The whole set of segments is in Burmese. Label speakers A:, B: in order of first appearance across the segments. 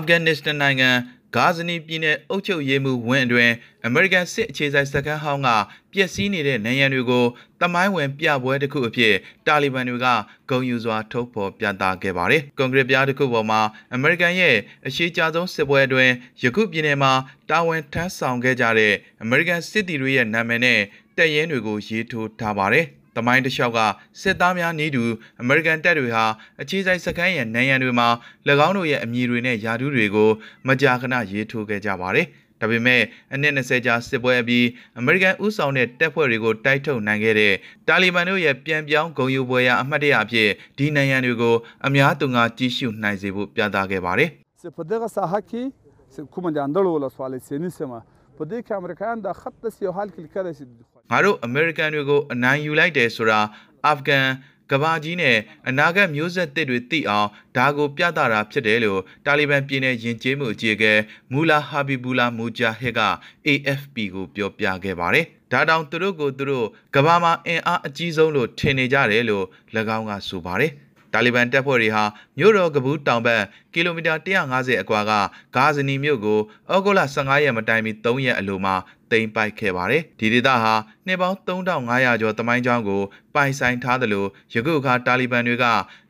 A: အာဖဂန်နစ္စတန်နိုင်ငံဂါဇနီပြည်နယ်အုပ်ချုပ်ရေးမှူးဝင်းအတွင်အမေရိကန်စစ်အခြေစိုက်စခန်းဟောင်းကပျက်စီးနေတဲ့နိုင်ငံတွေကိုတမိုင်းဝင်ပြပွဲတစ်ခုအဖြစ်တာလီဘန်တွေကဂုံယူစွာထုတ်ဖော်ပြသခဲ့ပါတယ်။ကွန်ဂရက်ပြားတစ်ခုပေါ်မှာအမေရိကန်ရဲ့အရှိကြဆုံးစစ်ပွဲအတွင်းယခုပြည်နယ်မှာတာဝန်ထမ်းဆောင်ခဲ့ကြတဲ့အမေရိကန်စစ်တီတွေရဲ့နာမည်နဲ့တပ်ရင်းတွေကိုရေးထိုးထားပါတယ်။ တမိုင်းတစ်လျှောက်ကစစ်သားများနေတူအမေရိကန်တပ်တွေဟာအခြေစိုက်စခန်းရဲ့နိုင်ရန်တွေမှာ၎င်းတို့ရဲ့အမည်တွေနဲ့ယာဒူးတွေကိုမကြာခဏရေးထိုးခဲ့ကြပါတယ်။ဒါပေမဲ့အနည်း20ကြာစစ်ပွဲအပြီးအမေရိကန်ဥဆောင်တဲ့တပ်ဖွဲ့တွေကိုတိုက်ထုတ်နိုင်ခဲ့တဲ့တာလီဘန်တို့ရဲ့ပြန်ပြောင်းဂုဏ်ယူပွဲရာအမှတ်တရအဖြစ်ဒီနိုင်ရန်တွေကိုအများသူငါကြီးစုနိုင်စေဖို့ပြသခဲ့ပါတယ်။
B: Sepedega sahaki kumandandolo la swale senisema ပဒေကအမေရိကန်ဒါခတ်တစီဟလ်ကလကရစီ
A: ငါတို့အမေရိကန်တွေကိုအနိုင်ယူလိုက်တယ်ဆိုတာအာဖဂန်ကဘာကြီးနဲ့အနာဂတ်မျိုးဆက်သစ်တွေသိအောင်ဒါကိုပြသတာဖြစ်တယ်လို့တာလီဘန်ပြည်နယ်ယဉ်ကျေးမှုအကြီးအကဲမူလာဟာဘီဘူလာမူဂျာဟစ်က AFP ကိုပြောပြခဲ့ပါတယ်။ဒါတောင်သူတို့ကိုသူတို့ကဘာမှာအင်အားအကြီးဆုံးလို့ထင်နေကြတယ်လို့၎င်းကဆိုပါတယ်။ တာလီဘန်တပ်ဖွဲ့တွေဟာမြို့တော်ကဘူးတောင်ဘက်ကီလိုမီတာ150အကွာကဂါဇနီမြို့ကိုဩဂုတ်လ15ရက်မတိုင်မီ3ရက်အလိုမှာသိမ်းပိုက်ခဲ့ပါတယ်။ဒီဒေသဟာနှစ်ပေါင်း3500ကျော်တမိုင်းကျောင်းကိုပိုင်ဆိုင်ထားသလိုယခုအခါတာလီဘန်တွေက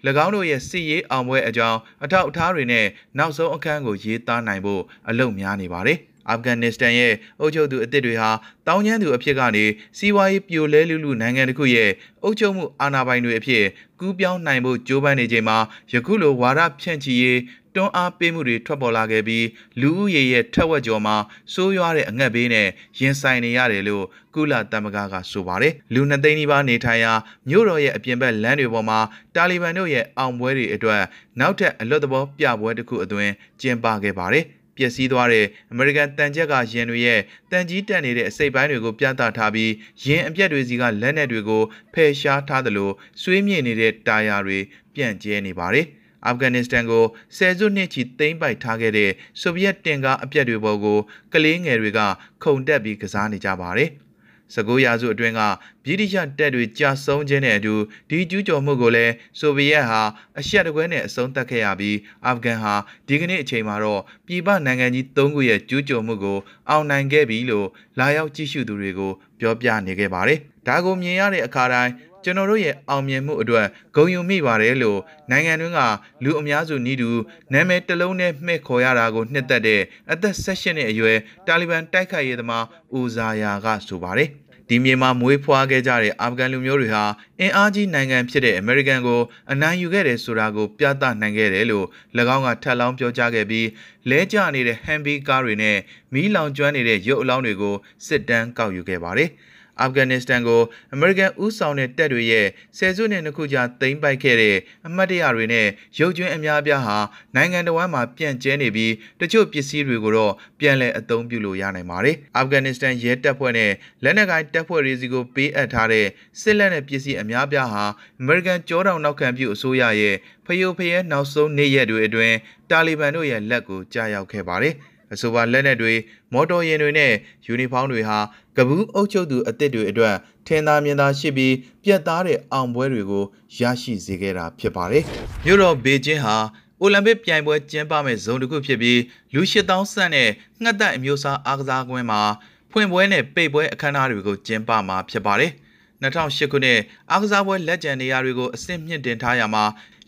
A: ၎င်းတို့ရဲ့စစ်ရေးအောင်ပွဲအကြောင်းအထောက်အထားတွေနဲ့နောက်ဆုံးအခန်းကိုရေးသားနိုင်ဖို့အလုပ်များနေပါတယ်။ အာဖဂန်နစ္စတန်ရဲ့အုပ်ချုပ်သူအသစ်တွေဟာတောင်းကျမ်းသူအဖြစ်ကနေစီးပွားရေးပြိုလဲလူလူနိုင်ငံတစ်ခုရဲ့အုပ်ချုပ်မှုအာဏာပိုင်တွေအဖြစ်ကူးပြောင်းနိုင်ဖို့ကြိုးပမ်းနေချိန်မှာယခုလိုဝါဒဖြန့်ချီရေးတွန်းအားပေးမှုတွေထွက်ပေါ်လာခဲ့ပြီးလူဦးရေရဲ့ထက်ဝက်ကျော်မှာစိုးရွားတဲ့အငတ်ဘေးနဲ့ရင်ဆိုင်နေရတယ်လို့ကုလသမဂ္ဂကဆိုပါတယ်လူနှစ်သိန်းနီးပါးနေထိုင်ရာမြို့တော်ရဲ့အပြင်ဘက်လမ်းတွေပေါ်မှာတာလီဘန်တို့ရဲ့အောင်ပွဲတွေအတွက်နောက်ထပ်အလွတ်သဘောပြပွဲတစ်ခုအသွင်ကျင်းပခဲ့ပါတယ် ပျက်စီးသွားတဲ့အမေရိကန်တန်ကြက်ကယင်တွေရဲ့တန်ကြီးတက်နေတဲ့အစိပ်ပိုင်းတွေကိုပြသထားပြီးယင်အပြက်တွေစီကလက်နက်တွေကိုဖယ်ရှားထားသလိုဆွေးမြေ့နေတဲ့တာယာတွေပြန့်ကျဲနေပါတယ်။အာဖဂန်နစ္စတန်ကိုဆယ်စုနှစ်ချီသိမ်းပိုက်ထားခဲ့တဲ့ဆိုဗီယက်တင်ကားအပြက်တွေပေါ်ကိုကလေးငယ်တွေကခုန်တက်ပြီးကစားနေကြပါတယ်။ 19ရာစုအတွင်းကဗြိတိရှတပ်တွေကြာဆုံးခြင်းနဲ့အတူဒီကျူးကျော်မှုကိုလည်းဆိုဗီယက်ဟာအရှက်တကွဲနဲ့အဆုံးသတ်ခဲ့ရပြီးအာဖဂန်ဟာဒီကနေ့အချိန်မှာတော့ပြည်ပနိုင်ငံကြီး၃ခုရဲ့ကျူးကျော်မှုကိုအောင်နိုင်ခဲ့ပြီလို့လာရောက်ကြည့်ရှုသူတွေကိုပြောပြနေခဲ့ပါတယ်။ဒါကိုမြင်ရတဲ့အခါတိုင်း ကျွန်တော်တို့ရဲ့အောင်မြင်မှုအတွက်ဂုဏ်ယူမိပါတယ်လို့နိုင်ငံတွင်းကလူအများစုနီးတူနာမည်တစ်လုံးနဲ့မှဲ့ခေါ်ရတာကိုနှစ်သက်တဲ့အသက်16နှစ်အရွယ်တာလီဘန်တိုက်ခိုက်ရေးသမားဦးဇာယာကဆိုပါတယ်ဒီမြေမှာမွေးဖွားခဲ့ကြတဲ့အာဖဂန်လူမျိုးတွေဟာအင်အားကြီးနိုင်ငံဖြစ်တဲ့အမေရိကန်ကိုအနိုင်ယူခဲ့တယ်ဆိုတာကိုပြသနိုင်ခဲ့တယ်လို့၎င်းကထပ်လောင်းပြောကြားခဲ့ပြီးလဲကျနေတဲ့ဟန်ဘီကားတွေနဲ့မီးလောင်ကျွမ်းနေတဲ့ရုပ်အလောင်းတွေကိုစစ်တမ်းကောက်ယူခဲ့ပါတယ်။ အာဖဂန်နစ္စတန်ကိုအမေရိကန်ဦးဆောင်တဲ့တပ်တွေရဲ့ဆယ်စုနှစ်နှစ်ခုကြာသိမ်းပိုက်ခဲ့တဲ့အမတ်တရတွေနဲ့ရုပ်ကျွင်းအများပြားဟာနိုင်ငံတော်ဝန်မှာပြန့်ကျဲနေပြီးတချို့ပစ္စည်းတွေကိုတော့ပြန်လည်အသုံးပြုလို့ရနိုင်ပါတယ်။အာဖဂန်နစ္စတန်ရဲတပ်ဖွဲ့နဲ့လက်နက်ကိုင်တပ်ဖွဲ့တွေစီကိုပေးအပ်ထားတဲ့စစ်လက်နက်ပစ္စည်းအများပြားဟာအမေရိကန်ကြောတောင်နောက်ခံပြုအစိုးရရဲ့ဖယိုဖယဲနောက်ဆုံးနေ့ရက်တွေအတွင်းတာလီဘန်တို့ရဲ့လက်ကိုကြားရောက်ခဲ့ပါတယ်။ အဆိုပါလက်နက်တွေမော်တော်ယာဉ်တွေနဲ့ယူနီဖောင်းတွေဟာကပူးအုပ်ချုပ်သူအသစ်တွေအတွက်ထင်သာမြင်သာရှိပြီးပြတ်သားတဲ့အောင်ပွဲတွေကိုရရှိစေခဲ့တာဖြစ်ပါတယ်။မြို့တော်ဘေကျင်းဟာအိုလံပစ်ပြိုင်ပွဲကျင်းပမဲ့ဇုံတစ်ခုဖြစ်ပြီးလူ8000ဆန့်နဲ့ငှက်သက်အမျိုးအစားအားကစားကွင်းမှာဖွင့်ပွဲနဲ့ပိတ်ပွဲအခမ်းအနားတွေကိုကျင်းပမှာဖြစ်ပါတယ်။ 2008ခုနှစ်အားကစားပွဲလက်ကျန်နေရာတွေကိုအဆင့်မြင့်တင်ထားရမှာ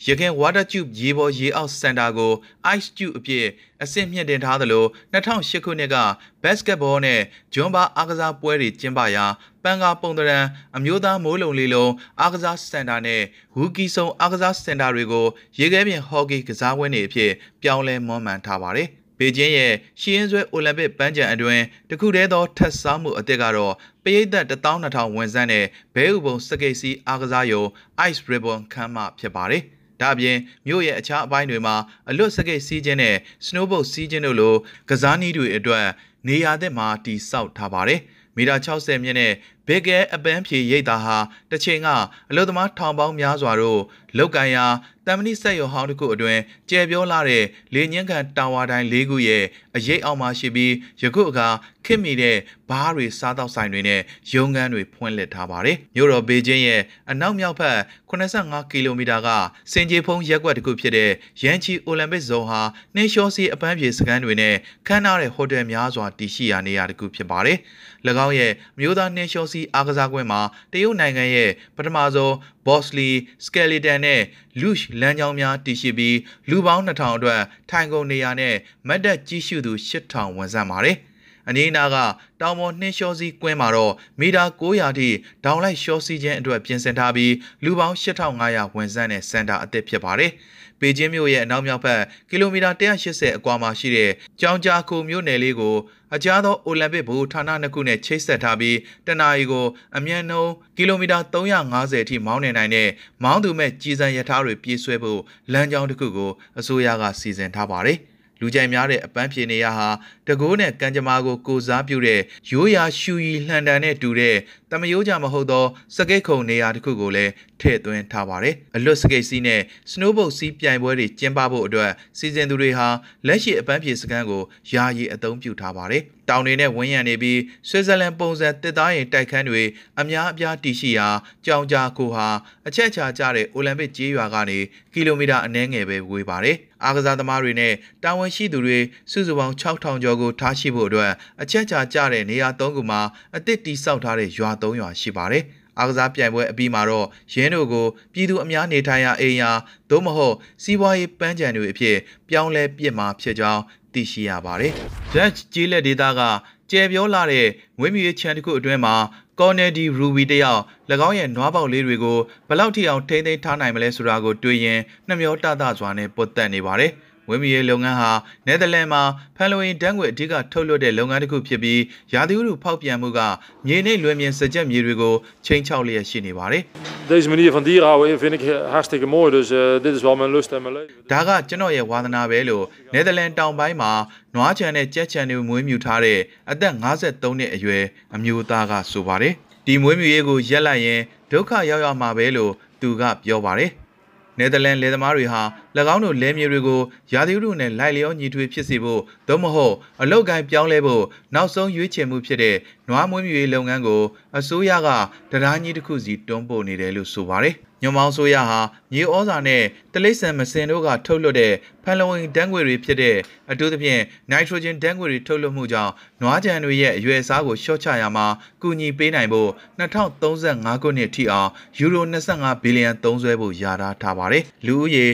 A: ရခင် Water Tube ရေပေါ်ရေအောက်စင်တာကို Ice Tube အဖြစ်အဆင့်မြင့်တင်ထားသလို2008ခုနှစ်က Basketball နဲ့ဂျွန်ဘာအားကစားပွဲတွေကျင်းပရာပန်ကာပုံတရံအမျိုးသားမိုးလုံလေးလုံးအားကစားစင်တာနဲ့ဝူကီဆုံအားကစားစင်တာတွေကိုရေခဲပြင်ဟော်ကီကစားပွဲတွေအဖြစ်ပြောင်းလဲမွမ်းမံထားပါတယ်။ ဘေကျင်းရဲ့ရှီရင်ဆွဲအိုလံပစ်ပန်းချံအတွင်းတခုတည်းသောထက်စားမှုအသစ်ကတော့ပရိသတ်12000ဝန်ဆန်းတဲ့ဘဲဥပုံစကိတ်စီအားကစားယုံ Ice Ribbon ခမ်းမဖြစ်ပါတယ်။ဒါ့အပြင်မြို့ရဲ့အခြားအပိုင်းတွေမှာအလွတ်စကိတ်စီးခြင်းနဲ့ snowboard စီးခြင်းတို့လိုကစားနည်းတွေအတွက်နေရာသစ်မှာတည်ဆောက်ထားပါတယ်။မီတာ60မြင့်နဲ့ဘေကဲအပန်းဖြေရိတ်တာဟာတစ်ချိန်ကအလုသမားထောင်ပေါင်းများစွာတို့လောက်ကန်ရာတမ္မဏိဆက်ရုံဟောင်းတစ်ခုအတွင်းကျယ်ပြောလာတဲ့လေညင်းကန်တာဝါတိုင်း၄ခုရဲ့အရေးအောက်မှာရှိပြီးယခုအခါခင်မီတဲ့ဘားတွေစားတောက်ဆိုင်တွေနဲ့ရုံငန်းတွေဖွင့်လှစ်ထားပါတယ်။မြို့တော်ဘေကျင်းရဲ့အနောက်မြောက်ဘက်85ကီလိုမီတာကစင်ကြေဖုံးရက်ကွက်တစ်ခုဖြစ်တဲ့ရန်ချီအိုလံပစ်ဇုံဟာနှင်းလျှောစီအပန်းဖြေစခန်းတွေနဲ့ခမ်းနားတဲ့ဟိုတယ်များစွာတည်ရှိရာနေရာတစ်ခုဖြစ်ပါတယ်။၎င်းရဲ့မြို့သားနှင်းလျှောစီအားကစားကွင်းမှာတရုတ်နိုင်ငံရဲ့ပထမဆုံး Bosley Skeleton နဲ့ Lush လမ်းကြောင်းများတည်ရှိပြီးလူပေါင်း2000အတွက်ထိုင်ကုန်နေရာနဲ့မတ်တက်ကြီးရှုသူ8000ဝန်ဆန့်ပါတယ်။အနီးနားကတောင်ပေါ်နှင်းလျှောစီးကွင်းမှာတော့မီတာ900ထိဒေါင်လိုက်လျှောစီးခြင်းအတွက်ပြင်ဆင်ထားပြီးလူပေါင်း8500ဝန်ဆန့်တဲ့စင်တာအသစ်ဖြစ်ပါတယ်။ပေကျင်းမြို့ရဲ့အနောက်မြောက်ဘက်ကီလိုမီတာ180အကွာမှာရှိတဲ့ကြောင်ကြာခုမြို့နယ်လေးကို အကြားသောအိုလံပစ်ဘူဌာနနှစ်ခုနဲ့ချိတ်ဆက်ထားပြီးတနအီကိုအမြန်နှုန်းကီလိုမီတာ350အထိမောင်းနေနိုင်တဲ့မောင်းသူမဲ့ကြီးစံရထားတွေပြေးဆွဲဖို့လမ်းကြောင်းတစ်ခုကိုအစိုးရကစီစဉ်ထားပါတယ်။ လူကြိုက်များတဲ့အပန်းဖြေနေရဟာတကိုးနဲ့ကံကြမ္မာကိုကိုစားပြုတဲ့ရိုးရာရှူရီလှန်တန်နဲ့တူတဲ့တမယိုးကြမဟုတ်သောစကိတ်ခုံနေရာတစ်ခုကိုလည်းထည့်သွင်းထားပါတယ်။အလွတ်စကိတ်စီးနဲ့စနိုးဘုတ်စီးပြိုင်ပွဲတွေကျင်းပဖို့အတွက်စီစဉ်သူတွေဟာလက်ရှိအပန်းဖြေစခန်းကိုယာယီအသုံးပြုထားပါတယ်။တောင်တွေနဲ့ဝန်းရံနေပြီးဆွစ်ဇာလန်ပုံစံတစ်သားရင်တိုက်ခန်းတွေအများအပြားတည်ရှိရာကြောင်ကြာကိုဟာအချက်ချာကျတဲ့အိုလံပစ်ကြေးရွာကနေကီလိုမီတာအနည်းငယ်ပဲဝေးပါတယ်။ အားကစားသမားတွေနဲ့တာဝန်ရှိသူတွေစုစုပေါင်း6000ကျော်ကိုထားရှိဖို့အတွက်အချက်ချာကျတဲ့နေရာ၃ခုမှာအသစ်တိစောက်ထားတဲ့ရွာ၃ရွာရှိပါတယ်။အားကစားပြိုင်ပွဲအပြီးမှာတော့ရင်းတို့ကိုပြည်သူအများနေထိုင်ရာအိမ်ယာသို့မဟုတ်စီးပွားရေးပန်းခြံတွေအဖြစ်ပြောင်းလဲပြစ်မှာဖြစ်ကြောင်းသိရှိရပါတယ်။ Dutch ကျေးလက်ဒေသကကျယ်ပြောလာတဲ့ငွေမြူရေးချန်တစ်ခုအတွင်းမှာ ကော်နယ်ဒီရူဘီတယောက်၎င်းရဲ့နွားပေါက်လေးတွေကိုဘလောက်ထိအောင်ထိမ့်သိမ်းထားနိုင်မလဲဆိုတာကိုတွေးရင်နှမျောတတစွာနဲ့ပုတ်တက်နေပါတယ်။ ဝင်းမီရေးလုပ်ငန်းဟာနယ်သာလန်မှာဖန်လိုရင်တန်းခွေအဓိကထုတ်လွှတ်တဲ့လုပ်ငန်းတစ်ခုဖြစ်ပြီးရာသီဥတုဖောက်ပြန်မှုကမြေနှိမ့်လွယ်မြင်စကြက်မြေတွေကိုချိန်ချောက်လျက်ရှိနေပါတယ်။
C: Deze manier van dieren houden vind ik hartstikke mooi dus uh, dit is wel mijn lust en mijn leven.
A: ဒါကကျွန်တော်ရဲ့ဝါသနာပဲလို့နယ်သာလန်တောင်ပိုင်းမှာနွားချန်နဲ့ကြက်ချန်တွေမွေးမြူထားတဲ့အသက်53နှစ်အရွယ်အမျိုးသားကဆိုပါတယ်။ဒီမွေးမြူရေးကိုရက်လိုက်ရင်ဒုက္ခရောက်ရမှာပဲလို့သူကပြောပါတယ်။နယ်သာလန်လယ်သမားတွေဟာ၎ င်းတို့လယ်မြေတွေကိုရာသီဥတုနဲ့လိုက်လျောညီထွေဖြစ်စေဖို့သို့မဟုတ်အလုတ်ကိုင်းပြောင်းလဲဖို့နောက်ဆုံးရွေးချယ်မှုဖြစ်တဲ့နွားမွေးမြူရေးလုပ်ငန်းကိုအစိုးရကတရားကြီးတစ်ခုစီတွန်းပို့နေတယ်လို့ဆိုပါတယ်။ညွန်မောင်းဆိုရဟာမြေဩဇာနဲ့တလိษံမစင်တို့ကထုတ်လွှတ်တဲ့ဖန်လုံအိမ်ဓာတ်ငွေတွေဖြစ်တဲ့အထူးသဖြင့်နိုက်ထရိုဂျင်ဓာတ်ငွေတွေထုတ်လွှတ်မှုကြောင့်နွားကြံတွေရဲ့အရွယ်အစားကိုလျှော့ချရမှာကူညီပေးနိုင်ဖို့2035ခုနှစ်ထိအောင်ယူရို25ဘီလီယံသုံးစွဲဖို့ယာထားထားပါတယ်။လူဦးရေ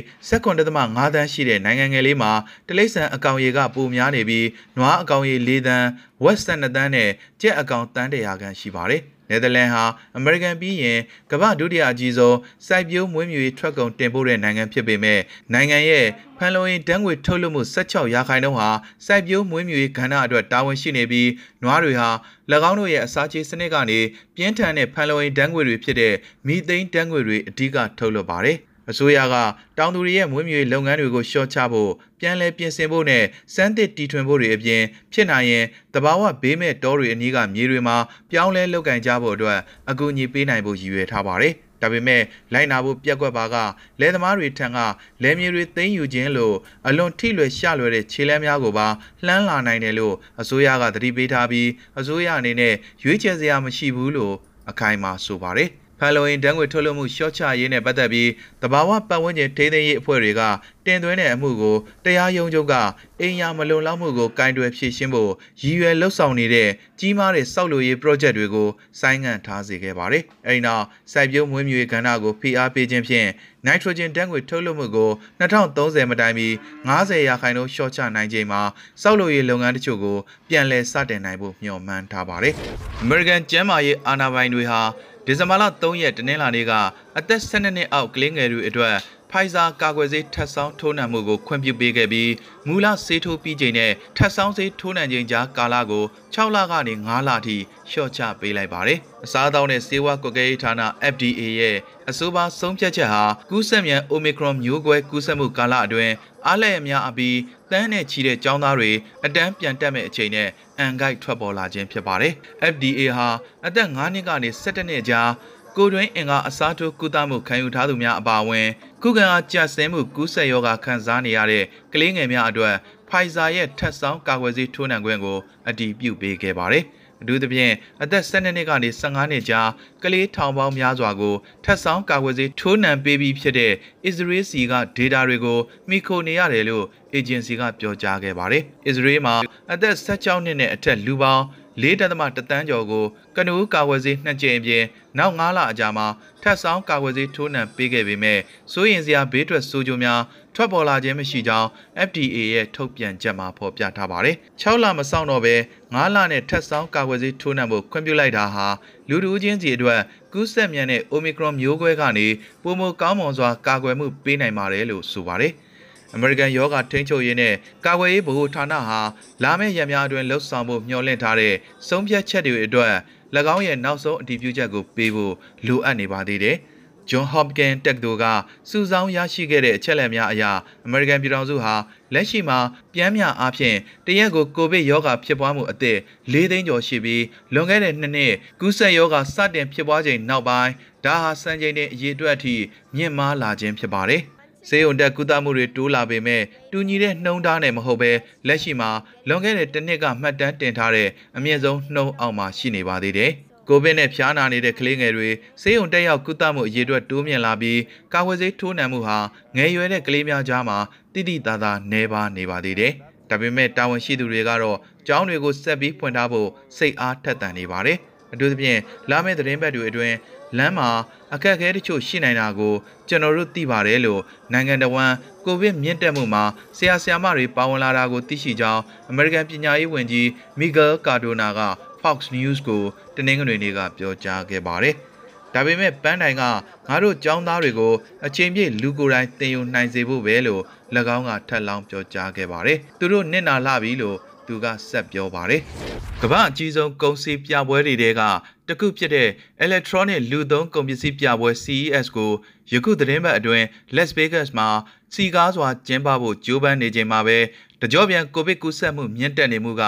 A: 7.5သန်းရှိတဲ့နိုင်ငံငယ်လေးမှာတလိษံအကောင်ရေကပိုများနေပြီးနွားအကောင်ရေ4သန်းဝက်စတန်2သန်းနဲ့ကြက်အကောင်တန်း100ခန်းရှိပါတယ်။နယ်သာလန်ဟာအမေရိကန်ပြီးရင်ကမ္ဘာဒုတိယအကြီးဆုံးစိုက်ပျိုးမွေးမြူရေးထွက်ကုန်တင်ပို့တဲ့နိုင်ငံဖြစ်ပေမဲ့နိုင်ငံရဲ့ဖန်လုံရင်တန်းငွေထုတ်လွှတ်မှု16ရာခိုင်နှုန်းဟာစိုက်ပျိုးမွေးမြူရေးကဏ္ဍအတွက်တာဝန်ရှိနေပြီးနွားတွေဟာ၎င်းတို့ရဲ့အစာချေစနစ်ကနေပြင်းထန်တဲ့ဖန်လုံရင်တန်းငွေတွေဖြစ်တဲ့မီသိန်းတန်းငွေတွေအဓိကထုတ်လွှတ်ပါတယ် အစိုးရကတောင်သူတွေရဲ့မွေးမြူရေးလုပ်ငန်းတွေကိုရှော့ချဖို့ပြန်လည်ပြင်ဆင်ဖို့နဲ့စမ်းသစ်တီထွင်ဖို့တွေအပြင်ဖြစ်နိုင်ရင်တဘာဝဘေးမဲ့တောတွေအနီးကမြေတွေမှာပြောင်းလဲလုပ်ကင်ကြဖို့အတွက်အကူအညီပေးနိုင်ဖို့ရည်ရွယ်ထားပါတယ်။ဒါပေမဲ့လိုက်နာဖို့ပြက်ကွက်ပါကလယ်သမားတွေထံကလယ်မြေတွေသိမ်းယူခြင်းလို့အလွန်ထိလွယ်ရှလွယ်တဲ့ခြေလှမ်းများကိုပါလှမ်းလာနိုင်တယ်လို့အစိုးရကသတိပေးထားပြီးအစိုးရအနေနဲ့ရွေးချယ်စရာမရှိဘူးလို့အခိုင်အမာဆိုပါတယ်။ ဖန်လိုရင်တန်းငွေထုတ်လွှတ်မှုရှော့ချရေးနဲ့ပတ်သက်ပြီးတဘာဝပတ်ဝန်းကျင်ထိန်းသိမ်းရေးအဖွဲ့တွေကတင်သွင်းတဲ့အမှုကိုတရားရုံးချုပ်ကအိမ်ယာမလုံလောက်မှုကိုကင်တွယ်ဖြေရှင်းဖို့ရည်ရွယ်လှုပ်ဆောင်နေတဲ့ကြီးမားတဲ့စောက်လို့ရေး project တွေကိုဆိုင်းငံ့ထားစေခဲ့ပါတယ်။အဲဒီနောက်စိုက်ပျိုးမွေးမြူရေးကဏ္ဍကိုဖိအားပေးခြင်းဖြင့် nitrogen ဓာတ်ငွေထုတ်လွှတ်မှုကို2030မတိုင်မီ90ရာခိုင်နှုန်းရှော့ချနိုင်ချိန်မှာစောက်လို့ရေးလုပ်ငန်းတချို့ကိုပြန်လည်စတင်နိုင်ဖို့မျှော်မှန်းထားပါတယ်။ American ကျန်းမာရေးအာဏာပိုင်တွေဟာ ဒီဇင်ဘာလ3ရက်တနင်္လာနေ့ကအသက်12နှစ်အောက်ကလေးငယ်တွေအတွက်ဖိုင်ဇာကာကွယ်ဆေးထပ်ဆောင်းထိုးနှံမှုကိုခွင့်ပြုပေးခဲ့ပြီးမူလဆေးထိုးပြီးချိန်နဲ့ထပ်ဆောင်းဆေးထိုးနှံချိန်ကြားကာလကို6လကနေ9လအထိလျှော့ချပေးလိုက်ပါတယ်။အစားအသောက်နဲ့ဆေးဝါးကွက်ကဲရေးဌာန FDA ရဲ့အဆိုပါဆုံးဖြတ်ချက်ဟာကူးစက်မြန် Omicron မျိုးကွဲကူးစက်မှုကာလအတွင်း အားလည်းအများအပြီးတန်းနဲ့ချီတဲ့ចောင်းသားတွေအတန်းပြန်တက်မဲ့အချိန်နဲ့အန်ဂိုက်ထွက်ပေါ်လာခြင်းဖြစ်ပါတယ်။ FDA ဟာအသက်9နှစ်ကနေ17နှစ်ကြားကိုတွင်းအင်္ဂါအစားထိုးကုသမှုခံယူထားသူများအပါအဝင်ခုခံအားကျဆင်းမှုကူးစက်ရောဂါခံစားနေရတဲ့ကလေးငယ်များအတွက် Pfizer ရဲ့ထပ်ဆောင်းကာကွယ်ဆေးထိုးနှံခွင့်ကိုအတည်ပြုပေးခဲ့ပါတယ်။ အထူးသဖြင့်အသက်12နှစ်ကနေ15နှစ်ကြားကလေးထောင်ပေါင်းများစွာကိုထပ်ဆောင်ကာကွယ်ဆေးထိုးနှံပေးပြီးဖြစ်တဲ့အစ္စရေးစီကဒေတာတွေကိုမိခိုနေရတယ်လို့အေဂျင်စီကပြောကြားခဲ့ပါတယ်။အစ္စရေးမှာအသက်16နှစ်နဲ့အထက်လူပေါင်း ၄တသမတတန်းကျော်ကိုကနူးကာဝယ်ဆေးနှစ်ကြိမ်အပြင်နောက်9လအကြာမှာထပ်ဆောင်ကာဝယ်ဆေးထိုးနှံပေးခဲ့ပေမဲ့စိုးရင်စရာဘေးထွက်ဆိုးကျိုးများထွက်ပေါ်လာခြင်းမရှိကြောင်း FDA ရဲ့ထုတ်ပြန်ချက်မှာဖော်ပြထားပါတယ်။6လမစောင့်တော့ဘဲ9လနဲ့ထပ်ဆောင်ကာကွယ်ဆေးထိုးနှံဖို့ခွင့်ပြုလိုက်တာဟာလူတူချင်းစီအတွက်ကူးစက်မြန်တဲ့ Omicron မျိုးကွဲကနေပုံမကောင်းမွန်စွာကာကွယ်မှုပေးနိုင်ပါတယ်လို့ဆိုပါတယ်။ အမေရိကန်ယောဂထိန်းချုပ်ရေးနဲ့ကာကွယ်ရေးဗဟိုဌာနဟာလာမယ့်ရက်များအတွင်းလှုပ်ဆောင်ဖို့မျှော်လင့်ထားတဲ့ဆုံးဖြတ်ချက်တွေအတွက်၎င်းရဲ့နောက်ဆုံးအတည်ပြုချက်ကိုပေးဖို့လိုအပ်နေပါသေးတယ်။ John Hopkins တက္ကသိုလ်ကစုဆောင်းရရှိခဲ့တဲ့အချက်အလက်များအရအမေရိကန်ပြည်ထောင်စုဟာလက်ရှိမှာပြန်မြအားဖြင့်တရက်ကိုကိုဗစ်ရောဂါဖြစ်ပွားမှုအသစ်၄သိန်းကျော်ရှိပြီးလွန်ခဲ့တဲ့နှစ်နှစ်ကူးစက်ရောဂါစတင်ဖြစ်ပွားချိန်နောက်ပိုင်းဒါဟာစံချိန်တင်အရေးအတွက်အထိမြင့်မားလာခြင်းဖြစ်ပါတယ်။ ဆေးရုံတက်ကုသမှုတွေတိုးလာပေမဲ့တူညီတဲ့နှုံးသားနဲ့မဟုတ်ဘဲလက်ရှိမှာလွန်ခဲ့တဲ့တစ်နှစ်ကမှတ်တမ်းတင်ထားတဲ့အမြင့်ဆုံးနှုံးအောက်မှာရှိနေပါသေးတယ်။ကိုဗစ်နဲ့ဖျားနာနေတဲ့ကလေးငယ်တွေဆေးရုံတက်ရောက်ကုသမှုအရေးအတွက်တိုးမြင့်လာပြီးကာဝယ်ဆေးထိုးနှံမှုဟာငယ်ရွယ်တဲ့ကလေးများကြားမှာတိတိသားသားနှဲပါနေပါသေးတယ်။ဒါပေမဲ့တာဝန်ရှိသူတွေကတော့ကျောင်းတွေကိုဆက်ပြီးဖွင့်ထားဖို့စိတ်အားထက်သန်နေပါတယ်။အထူးသဖြင့်လာမယ့်သတင်းပတ်တွေအတွင်း လမ်းမှာအခက်အခဲတချို့ရှိနိုင်တာကိုကျွန်တော်တို့သိပါတယ်လို့နိုင်ငံတော်ဝန်ကိုဗစ်မြင့်တက်မှုမှာဆရာဆရာမတွေပါဝင်လာတာကိုသိရှိကြောင်းအမေရိကန်ပညာရေးဝန်ကြီးမီဂယ်ကာဒိုနာက Fox News ကိုတနင်္ဂနွေနေ့ကပြောကြားခဲ့ပါတယ်။ဒါပေမဲ့ပန်းတိုင်ကငါတို့ចောင်းသားတွေကိုအချိန်ပြည့်လူကိုယ်တိုင်တင်ယူနိုင်စေဖို့ပဲလို့၎င်းကထပ်လောင်းပြောကြားခဲ့ပါတယ်။သူတို့နစ်နာလာပြီလို့ သူကဆက်ပြောပါတယ်။ကမ္ဘာအကြီးဆုံးကုန်စည်ပြပွဲတွေတဲကတခုဖြစ်တဲ့ Electronic လူသုံးကုန်ပစ္စည်းပြပွဲ CES ကိုယခုသတင်းပတ်အတွင်း Las Vegas မှာစီကားစွာကျင်းပဖို့ကြိုးပမ်းနေချိန်မှာပဲတကြောပြန်ကိုဗစ်ကူးစက်မှုမြင့်တက်နေမှုက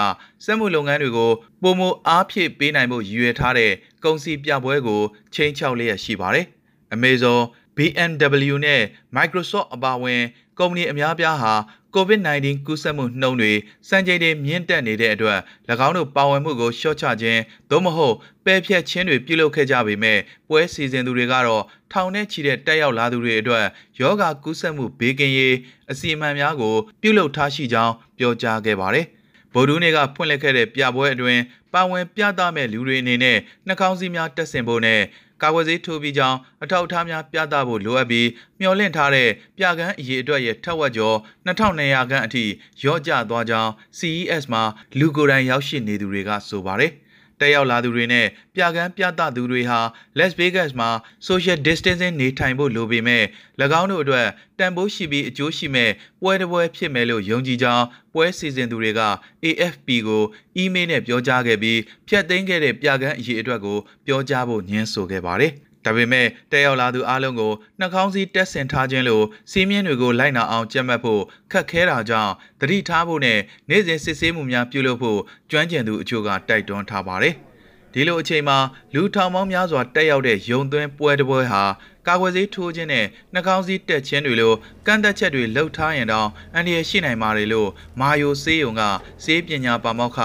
A: စက်မှုလုပ်ငန်းတွေကိုပုံမအားဖြည့်ပေးနိုင်ဖို့ရည်ရွယ်ထားတဲ့ကုန်စည်ပြပွဲကိုချိန်ချောက်လျက်ရှိပါတယ်။ Amazon, BMW နဲ့ Microsoft အပါအဝင်ကုမ္ပဏီအများပြားဟာ COVID-19 ကူးစက်မှုနှုန်းတွေစံချိန်တွေမြင့်တက်နေတဲ့အတွက်၎င်းတို့ပါဝင်မှုကိုလျှော့ချခြင်းသို့မဟုတ်ပယ်ဖြတ်ခြင်းတွေပြုလုပ်ခဲ့ကြပေမဲ့ပွဲစီစဉ်သူတွေကတော့ထောင်နဲ့ချီတဲ့တက်ရောက်လာသူတွေအတွက်ယောဂကူးစက်မှုဘေးကင်းရေးအစီအမံများကိုပြုလုပ်ထားရှိကြောင်းပြောကြားခဲ့ပါတယ်။ဗိုလ်ဒူးနေကဖွင့်လှစ်ခဲ့တဲ့ပြပွဲအတွင်းပါဝင်ပြသမဲ့လူတွေအနေနဲ့နှာခေါင်းစည်းများတက်ဆင်ဖို့နဲ့ ကာကွယ်ဆေးထိုးပြီးကြောင်းအထောက်အထားများပြသဖို့လိုအပ်ပြီးမျှော်လင့်ထားတဲ့ပြကန်းအရေးအတွက်ရဲ့ထက်ဝက်ကျော်2200ခန်းအထိရော့ကျသွားကြောင်း CES မှာလူကိုယ်တိုင်ရောက်ရှိနေသူတွေကဆိုပါတယ်။ တက်ရောက်လာသူတွေနဲ့ပြကန်းပြသသူတွေဟာ Las Vegas မှာ social distancing နေထိုင်ဖို့လိုပေမဲ့၎င်းတို့အတွက်တန်ဖိုးရှိပြီးအကျိုးရှိမဲ့ပွဲတစ်ပွဲဖြစ်မယ်လို့ယုံကြည်ကြောင်းပွဲစီစဉ်သူတွေက AFP ကိုအီးမေးလ်နဲ့ပြောကြားခဲ့ပြီးဖြတ်သိမ်းခဲ့တဲ့ပြကန်းအရေးအတွက်ကိုပြောကြားဖို့ညှင်းဆိုခဲ့ပါတယ်။ ဒါပေမဲ့တက်ရောက်လာသူအလုံးကိုနှာခေါင်းစည်းတက်ဆင်ထားခြင်းလိုစီးမြင့်တွေကိုလိုက်နာအောင်ကြက်မှတ်ဖို့ခက်ခဲတာကြောင့်တတိထားဖို့နဲ့နေ့စဉ်စစ်ဆေးမှုများပြုလုပ်ဖို့ကျွမ်းကျင်သူအချို့ကတိုက်တွန်းထားပါတယ်။ဒီလိုအချိန်မှာလူထောင်ပေါင်းများစွာတက်ရောက်တဲ့ယုံသွင်းပွဲတစ်ပွဲဟာကာကွယ်ဆေးထိုးခြင်းနဲ့နှာခေါင်းစည်းတက်ခြင်းတွေလိုကန့်သက်ချက်တွေလှုပ်ထားရင်တောင်အန္တရာယ်ရှိနိုင်ပါတယ်လို့မာယိုဆေးယုံကဆေးပညာပါမောက္ခ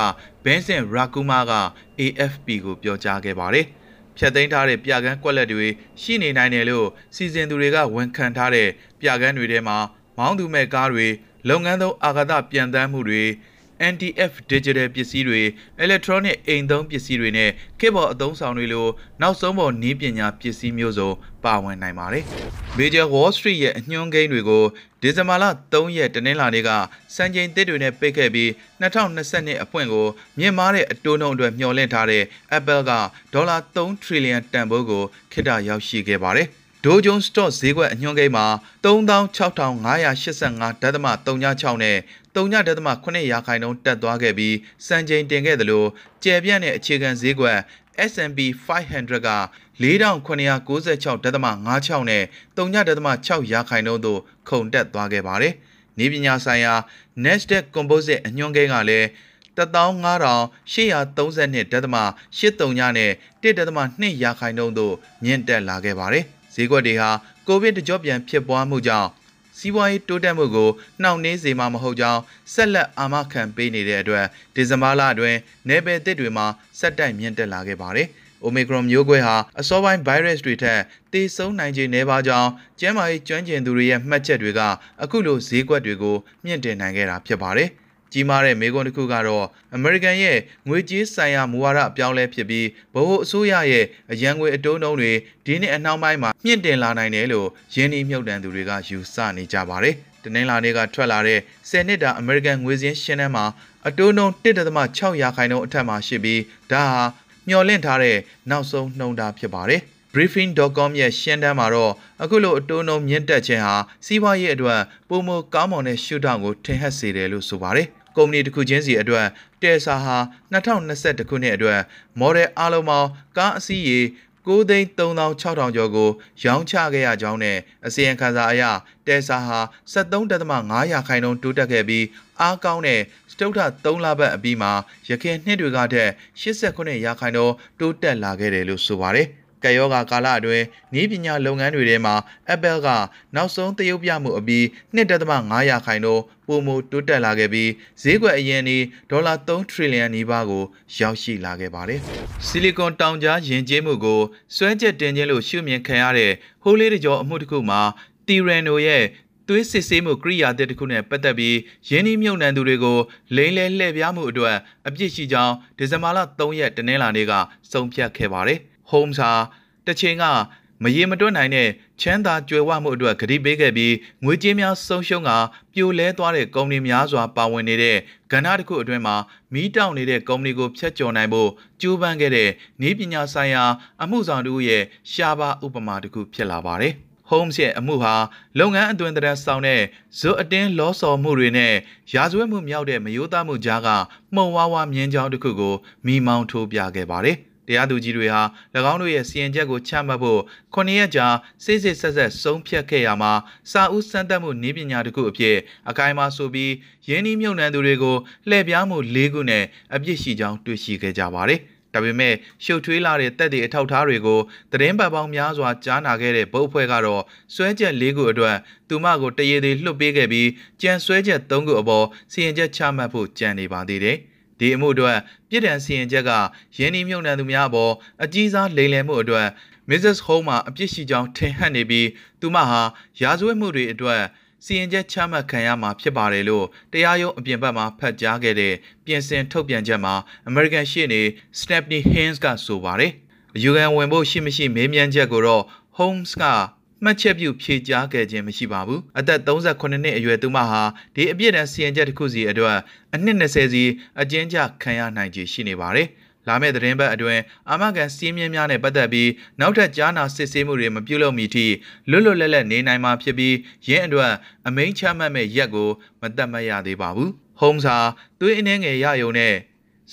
A: ဘင်းစင်ရာကူမာက AFP ကိုပြောကြားခဲ့ပါတယ်။ ဖြတ်သိမ်းထားတဲ့ပြကန်းကွက်လက်တွေရှိနေနိုင်တယ်လို့စီစဉ်သူတွေကဝန်ခံထားတဲ့ပြကန်းတွေထဲမှာမောင်းသူမဲ့ကားတွေလုပ်ငန်းသုံးအာဃာတပြန်တမ်းမှုတွေ NTF Digital ပစ္စည်းတွေ Electronic အိမ်သုံးပစ္စည်းတွေနဲ့ခေတ်ပေါ်အသုံးဆောင်တွေလိုနောက်ဆုံးပေါ်နည်းပညာပစ္စည်းမျိုးစုံပါဝင်နိုင်ပါတယ်။ Major Wall Street ရဲ့အညွှန်းကိန်းတွေကိုဒီဇင်ဘာလ3ရက်တနင်္လာနေ့ကစံချိန်သစ်တွေနဲ့ပိတ်ခဲ့ပြီး2022အဖွင့်ကိုမြင့်မားတဲ့အတိုးနှုန်းအတွက်မျှော်လင့်ထားတဲ့ Apple ကဒေါ်လာ3 trillion တန်ဖိုးကိုခေတ္တရောက်ရှိခဲ့ပါတယ်။ Dow Jones Stock ဈေးကွက်အညွှန်းကိန်းမှာ36585.36နဲ့3.8ရာခိုင်နှုန်းတက်သွားခဲ့ပြီးစံချိန်တင်ခဲ့သလိုကျယ်ပြန့်တဲ့အခြေခံဈေးကွက် S&P 500က4996.56နဲ့3.6ရာခိုင်နှုန်းသို့ခုန်တက်သွားခဲ့ပါတယ်။နေပညာဆိုင်ရာ Nasdaq Composite အညွှန်းကိန်းကလည်း15832.83ညနဲ့1.2ရာခိုင်နှုန်းသို့မြင့်တက်လာခဲ့ပါတယ်။ ဈေးကွက်တွေဟာကိုဗစ်တကြော့ပြန်ဖြစ်ပွားမှုကြောင့်စီးပွားရေးတိုးတက်မှုကိုနှောင့်နှေးစေမှာမဟုတ်ကြောင်းဆက်လက်အာမခံပေးနေတဲ့အတွက်ဒီဇင်ဘာလအတွင်းနယ်ပယ်သစ်တွေမှာဆက်တိုက်မြင့်တက်လာခဲ့ပါတယ်။ Omicron မျိုးကွဲဟာအစောပိုင်း virus တွေထက်သေဆုံးနိုင်ခြေနည်းပါးကြောင်းကျန်းမာရေးကျွမ်းကျင်သူတွေရဲ့မှတ်ချက်တွေကအခုလိုဈေးကွက်တွေကိုမြင့်တင်နိုင်ခဲ့တာဖြစ်ပါတယ်။ ကြီးမားတဲ့မေကွန်တစ်ခုကတော့အမေရိကန်ရဲ့ငွေကြေးဆိုင်ရာမူဝါဒအပြောင်းလဲဖြစ်ပြီးဗဟိုအစိုးရရဲ့အရန်ငွေအတုံးနှုန်းတွေဒီနှစ်အနှောင်းပိုင်းမှာမြင့်တင်လာနိုင်တယ်လို့ယင်းနှီးမြုပ်နှံသူတွေကယူဆနေကြပါတယ်။တနင်္လာနေ့ကထွက်လာတဲ့10နှစ်တာအမေရိကန်ငွေစင်းရှင်းတန်းမှာအတိုးနှုန်း1.6ရာခိုင်နှုန်းအထက်မှာရှိပြီးဒါဟာမျှော်လင့်ထားတဲ့နောက်ဆုံးနှုန်းတာဖြစ်ပါတယ်။ briefing.com ရဲ့ရှင်းတန်းမှာတော့အခုလိုအတိုးနှုန်းမြင့်တက်ခြင်းဟာစီးပွားရေးအတွက်ပုံမကောင်းမွန်တဲ့ရှုထောင့်ကိုထင်ဟပ်စေတယ်လို့ဆိုပါတယ်။ ကုမ္ပဏီတစ်ခုချင်းစီအတွက်တယ်ဆာဟာ2021ခုနှစ်အတွက် model အားလုံးပေါင်းကားအစီးရေ9,3600ကျော်ကိုရောင်းချခဲ့ရကြောင်းနဲ့အစီရင်ခံစာအရတယ်ဆာဟာ73.5ရာခိုင်နှုန်းတိုးတက်ခဲ့ပြီးအားကောင်းတဲ့စတုထ3လပတ်အပြီးမှာရခင်နှစ်တွေကထက်89ရာခိုင်နှုန်းတိုးတက်လာခဲ့တယ်လို့ဆိုပါတယ်။ကယောဂါကာလအတွင်းနည်းပညာလုပ်ငန်းတွေထဲမှာ Apple ကနောက်ဆုံးတရုပ်ပြမှုအပြီး2.5ရာခိုင်နှုန်း ပိုမိုတိုးတက်လာခဲ့ပြီးဈေးကွက်အရင်ဒီဒေါ်လာ3ထရီလီယံနီးပါးကို ရောက်ရှိလာခဲ့ပါတယ်။ဆီလီကွန်တောင်ကြားယဉ်ကျေးမှုကိုစွဲချက်တင်ခြင်းလို့ရှုမြင်ခံရတဲ့ဟိုးလေးတကြောအမှုတစ်ခုမှာတီရန်နိုရဲ့သွေးစစ်ဆေးမှုကိရိယာတစ်ခုနဲ့ပတ်သက်ပြီးယင်းဒီမြုပ်နှံသူတွေကိုလိမ့်လဲလှည့်ပြားမှုအတွက်အပြစ်ရှိကြောင်းဒီဇင်ဘာလ3ရက်တနင်္လာနေ့ကဆုံးဖြတ်ခဲ့ပါတယ်။ Holmes ဟာတချိန်က မရေမတွက်နိုင်တဲ့ချမ်းသာကြွယ်ဝမှုအတွက်ကတိပေးခဲ့ပြီးငွေကြေးများဆုံးရှုံးကပြိုလဲသွားတဲ့ကုမ္ပဏီများစွာပါဝင်နေတဲ့ကဏ္ဍတစ်ခုအတွင်းမှာမီးတောက်နေတဲ့ကုမ္ပဏီကိုဖျက်ချော်နိုင်ဖို့ကြိုးပမ်းခဲ့တဲ့နည်းပညာဆိုင်ရာ အမှုဆောင်တို့ရဲ့ရှားပါဥပမာတစ်ခုဖြစ်လာပါတယ်။ Holmes ရဲ့အမှုဟာလုပ်ငန်းအသွင်သဏ္ဍာန်ဆောင်တဲ့ဇွတ်အတင်းလောဆော်မှုတွေနဲ့ရာဇဝတ်မှုမြောက်တဲ့မယိုးသားမှုကြားကမှုံဝါးဝါမြင်းချောင်းတစ်ခုကိုမိမောင်းထိုးပြခဲ့ပါတယ်။ တရားသူကြီးတွေဟာ၎င်းတို့ရဲ့စီရင်ချက်ကိုချမှတ်ဖို့9ရက်ကြာစိတ်စိတ်ဆက်ဆက်ဆုံးဖြတ်ခဲ့ရမှာစာဦးစမ်းသပ်မှုနည်းပညာတစ်ခုအဖြစ်အကိုင်းမှာဆိုပြီးရင်းနှီးမြှုပ်နှံသူတွေကိုလှည့်ပြားမှု၄ခုနဲ့အပြစ်ရှိကြောင်းတွေ့ရှိခဲ့ကြပါတယ်။ဒါပေမဲ့ရှုပ်ထွေးလာတဲ့တက်တဲ့အထောက်အထားတွေကိုသတင်းပတ်ပေါင်းများစွာကြားနာခဲ့တဲ့ဗုတ်အဖွဲ့ကတော့စွဲချက်၄ခုအတွက်သူမကိုတရေသေးလွှတ်ပေးခဲ့ပြီးကြံစွဲချက်၃ခုအပေါ်စီရင်ချက်ချမှတ်ဖို့ကြံနေပါသေးတယ်။ ဒီအမှုအတွက်ပြည်ထန်စီရင်ချက်ကရင်းနှီးမြှုပ်နှံသူများအပေါ်အကြီးစားလိမ်လည်မှုအတွက် Mrs. Home မှာအပြစ်ရှိကြောင်းထင်ဟပ်နေပြီးသူမဟာရာဇဝတ်မှုတွေအတွက်စီရင်ချက်ချမှတ်ခံရမှာဖြစ်ပါတယ်လို့တရားရုံးအပြင်ဘက်မှာဖတ်ကြားခဲ့တဲ့ပြင်ဆင်ထုတ်ပြန်ချက်မှာ American ရှေ့နေ Stephanie Haynes ကဆိုပါတယ်။ယူကန်ဝင်ဖို့ရှိမရှိမေးမြန်းချက်ကိုတော့ Holmes က မှတ်ချက်ပြုဖြေကြားခဲ့ခြင်းမရှိပါဘူးအသက်38နှစ်အရွယ်သူမဟာဒီအပြစ်ဒဏ်စီရင်ချက်တစ်ခုစီအတွက်အနှစ်20စီအကျဉ်းချခံရနိုင်ခြေရှိနေပါတယ်လာမယ့်သတင်းပတ်အတွင်းအာမခံစီးမြင်းများနဲ့ပတ်သက်ပြီးနောက်ထပ်ကြားနာစစ်ဆေးမှုတွေမပြုလုပ်မီထိလွတ်လွတ်လပ်လပ်နေနိုင်မှာဖြစ်ပြီးရင်းအတွက်အမိန့်ချမှတ်မဲ့ရက်ကိုမတတ်မှတ်ရသေးပါဘူး။ Holmes ဟာသွေးအနှဲငယ်ရယုံနဲ့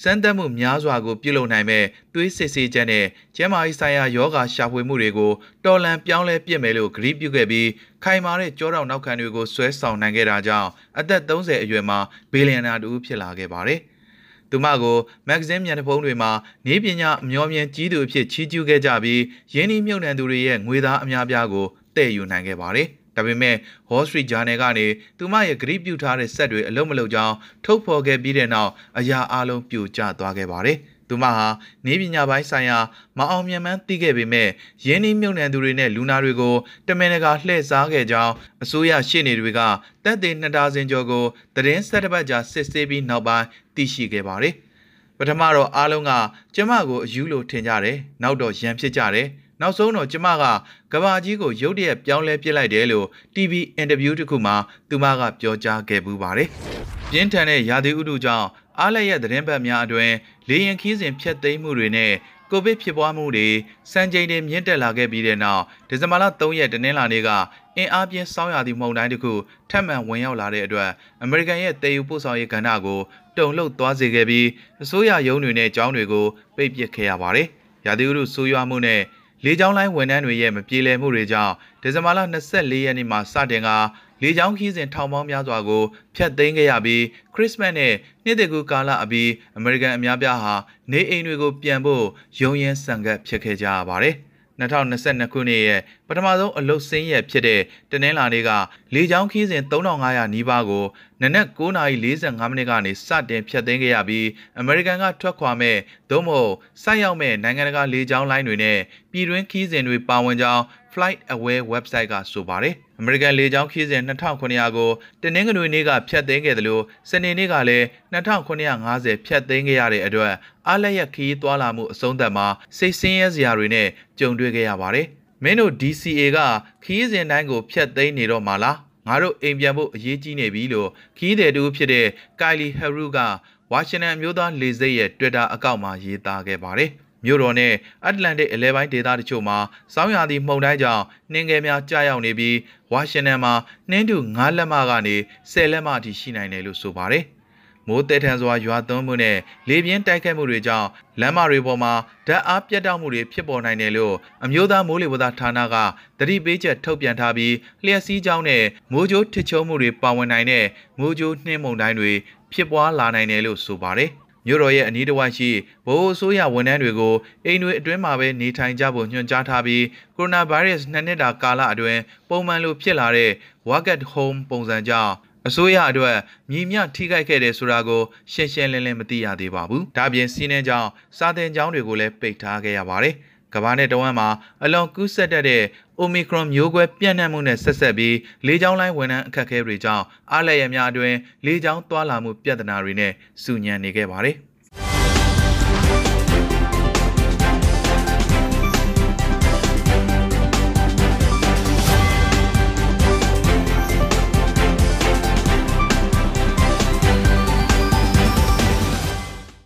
A: စမ်းသပ်မှုများစွာကိုပြုလုပ်နိုင်မဲ့သွေးစစ်ဆေးချက်နဲ့ကျန်းမာရေးဆိုင်ရာယောဂါရှာဖွေမှုတွေကိုတော်လန်ပြောင်းလဲပြစ်မယ်လို့ဂရုပြုခဲ့ပြီးခိုင်မာတဲ့ကြောတောင်နောက်ခံတွေကိုဆွဲဆောင်နိုင်ခဲ့တာကြောင့်အသက်30အရွယ်မှာဘီလီယံနာတူဖြစ်လာခဲ့ပါတယ်။သူမကိုမဂ္ဂဇင်းမျက်နှာဖုံးတွေမှာနေပညာအမျောမြင်ကြီးသူအဖြစ်ချီးကျူးခဲ့ကြပြီးရင်းနှီးမြှုပ်နှံသူတွေရဲ့ငွေသားအများပြားကိုတည်ယူနိုင်ခဲ့ပါတယ်။ ဒါပေမဲ့ Wall Street Journal ကနေသူမရဲ့ဂရိပြုထားတဲ့ဆက်တွေအလုံးမလုံးကြောင်းထုတ်ဖော်ခဲ့ပြီးတဲ့နောက်အရာအလုံးပြိုကျသွားခဲ့ပါတယ်။သူမဟာနေပညာပိုင်းဆိုင်ရာမအောင်မြင်မှန်းသိခဲ့ပေမဲ့ရင်းနှီးမြှုပ်နှံသူတွေနဲ့လူနာတွေကိုတမင်တကာလှည့်စားခဲ့ကြောင်းအစိုးရရှေ့နေတွေကတပ်သေးနှစ်ဒါဇင်ကျော်ကိုသတင်းဆက်တစ်ပတ်ကြာစစ်ဆေးပြီးနောက်ပိုင်းသိရှိခဲ့ပါတယ်။ပထမတော့အားလုံးကကျမကိုအယူလို့ထင်ကြတယ်။နောက်တော့ရန်ဖြစ်ကြတယ်။ နောက်ဆုံးတော့ကျမကကဘာကြီးကိုရုတ်တရက်ပြောင်းလဲပစ်လိုက်တယ်လို့ TV အင်တာဗျူးတစ်ခုမှာသူမကပြောကြားခဲ့ပူပါတယ်။ပြင်းထန်တဲ့ရာသီဥတုကြောင့်အားလျက်သတင်းပတ်များအတွင်းလေရင်ခီးစဉ်ဖျက်သိမ်းမှုတွေနဲ့ကိုဗစ်ဖြစ်ပွားမှုတွေစံချိန်တွေမြင့်တက်လာခဲ့ပြီးတဲ့နောက်ဒီဇင်ဘာလ3ရက်တနင်္လာနေ့ကအင်အားပြင်းစောင်းရသည့်မုန်တိုင်းတစ်ခုထပ်မံဝင်ရောက်လာတဲ့အတွက်အမေရိကန်ရဲ့တည်ယူပို့ဆောင်ရေးကဏ္ဍကိုတုံ့လှုပ်သွားစေခဲ့ပြီးအစိုးရရုံးတွေနဲ့ကျောင်းတွေကိုပိတ်ပစ်ခဲ့ရပါတယ်။ရာသီဥတုဆိုးရွားမှုနဲ့ လေကြောင်းလိုင်းဝန်ထမ်းတွေရဲ့မပြေလည်မှုတွေကြောင့်ဒီဇင်ဘာလ24ရက်နေ့မှာစတင်ကလေကြောင်းခီးစဉ်ထောင်ပေါင်းများစွာကိုဖျက်သိမ်းခဲ့ရပြီးခရစ်စမတ်နဲ့နှစ်တကူကာလအပြီးအမေရိကန်အများပြားဟာနေအိမ်တွေကိုပြန်ဖို့ရုံရင်းဆန်ကပ်ဖြစ်ခဲ့ကြရပါတယ်။ 2022ခုနှစ်ရဲ့ပထမဆုံးအလုတ်စင်းရက်ဖြစ်တဲ့တနင်္လာနေ့ကလေကြောင်းခီးစဉ်3500နီးပါးကိုနနက်9:45မိနစ်ကနေစတင်ဖျက်သိမ်းခဲ့ရပြီးအမေရိကန်ကထွက်ခွာမဲ့သို့မဟုတ်ဆိုက်ရောက်မဲ့နိုင်ငံတကာလေကြောင်းလိုင်းတွေနဲ့ပြည်တွင်းခီးစဉ်တွေပါဝင်ကြောင်း Flight Aware website ကဆိုပါတယ်။ American လေကြောင်းခီးစဉ်2900ကိုတနင်္ဂနွေနေ့ကဖျက်သိမ်းခဲ့တယ်လို့စနေနေ့ကလည်း2950ဖျက်သိမ်းခဲ့ရတဲ့အတွက်အားလျက်ခီးသွားလာမှုအဆုံးသတ်မှာစိတ်ဆင်းရဲစရာတွေနဲ့ကြုံတွေ့ခဲ့ရပါတယ်။မင်းတို့ DCA ကခီးစဉ်တိုင်းကိုဖျက်သိမ်းနေတော့မှလားငါတို့အိမ်ပြန်ဖို့အရေးကြီးနေပြီလို့ခီးတဲ့တူဖြစ်တဲ့ Kylie Haru ကဝါရှင်တန်မြို့သားလေဆိပ်ရဲ့ Twitter အကောင့်မှာရေးသားခဲ့ပါတယ်။ မြို့တော်နဲ့အတ္တလန်တစ်အလဲပိုင်းဒေသတချို့မှာစောင်းရာသီမှုန်တိုင်းကြောင့်နှင်းငယ်များကြာရောက်နေပြီးဝါရှင်တန်မှာနှင်းတူ9လက်မကနေ10လက်မအထိရှိနိုင်တယ်လို့ဆိုပါတယ်။မိုးတဲထန်စွာရွာသွန်းမှုနဲ့လေပြင်းတိုက်ခတ်မှုတွေကြောင့်လမ်းမတွေပေါ်မှာဓာတ်အားပြတ်တောက်မှုတွေဖြစ်ပေါ်နိုင်တယ်လို့အမျိုးသားမိုးလေဝသဌာနကသတိပေးချက်ထုတ်ပြန်ထားပြီးလျှက်စီးကြောင်းနဲ့မိုးကြိုးထစ်ချုံမှုတွေပါဝင်နိုင်တဲ့မိုးကြိုးနှင်းမုန်တိုင်းတွေဖြစ်ပွားလာနိုင်တယ်လို့ဆိုပါတယ်။ မြို့တော်ရဲ့အနီးတစ်ဝိုက်ရှိဗဟိုအစိုးရဝန်ထမ်းတွေကိုအိမ်တွေအတွင်းမှာပဲနေထိုင်ကြဖို့ညွှန်ကြားထားပြီးကိုရိုနာဗိုင်းရပ်စ်နှစ်နှစ်တာကာလအတွင်းပုံမှန်လိုဖြစ်လာတဲ့ work at home ပုံစံကြောင့်အစိုးရအတွက်မြည်မြထိခိုက်ခဲ့တယ်ဆိုတာကိုရှင်းရှင်းလင်းလင်းမသိရသေးပါဘူး။ဒါပြင်စီးနှင်းကြောင့်စာသင်ကျောင်းတွေကိုလည်းပိတ်ထားခဲ့ရပါတယ်။ ကမ္ဘာနဲ့တဝမ်းမှာအလွန်ကူးစက်တတ်တဲ့ Omicron မျိုးကွဲပြန့်နှံ့မှုနဲ့ဆက်ဆက်ပြီးလေကြောင်းလိုင်းဝန်ထမ်းအခက်အခဲတွေကြောင့်အားလျက်များအတွင်းလေကြောင်းသွားလာမှုပြဿနာတွေနဲ့စုညံနေခဲ့ပါတယ်။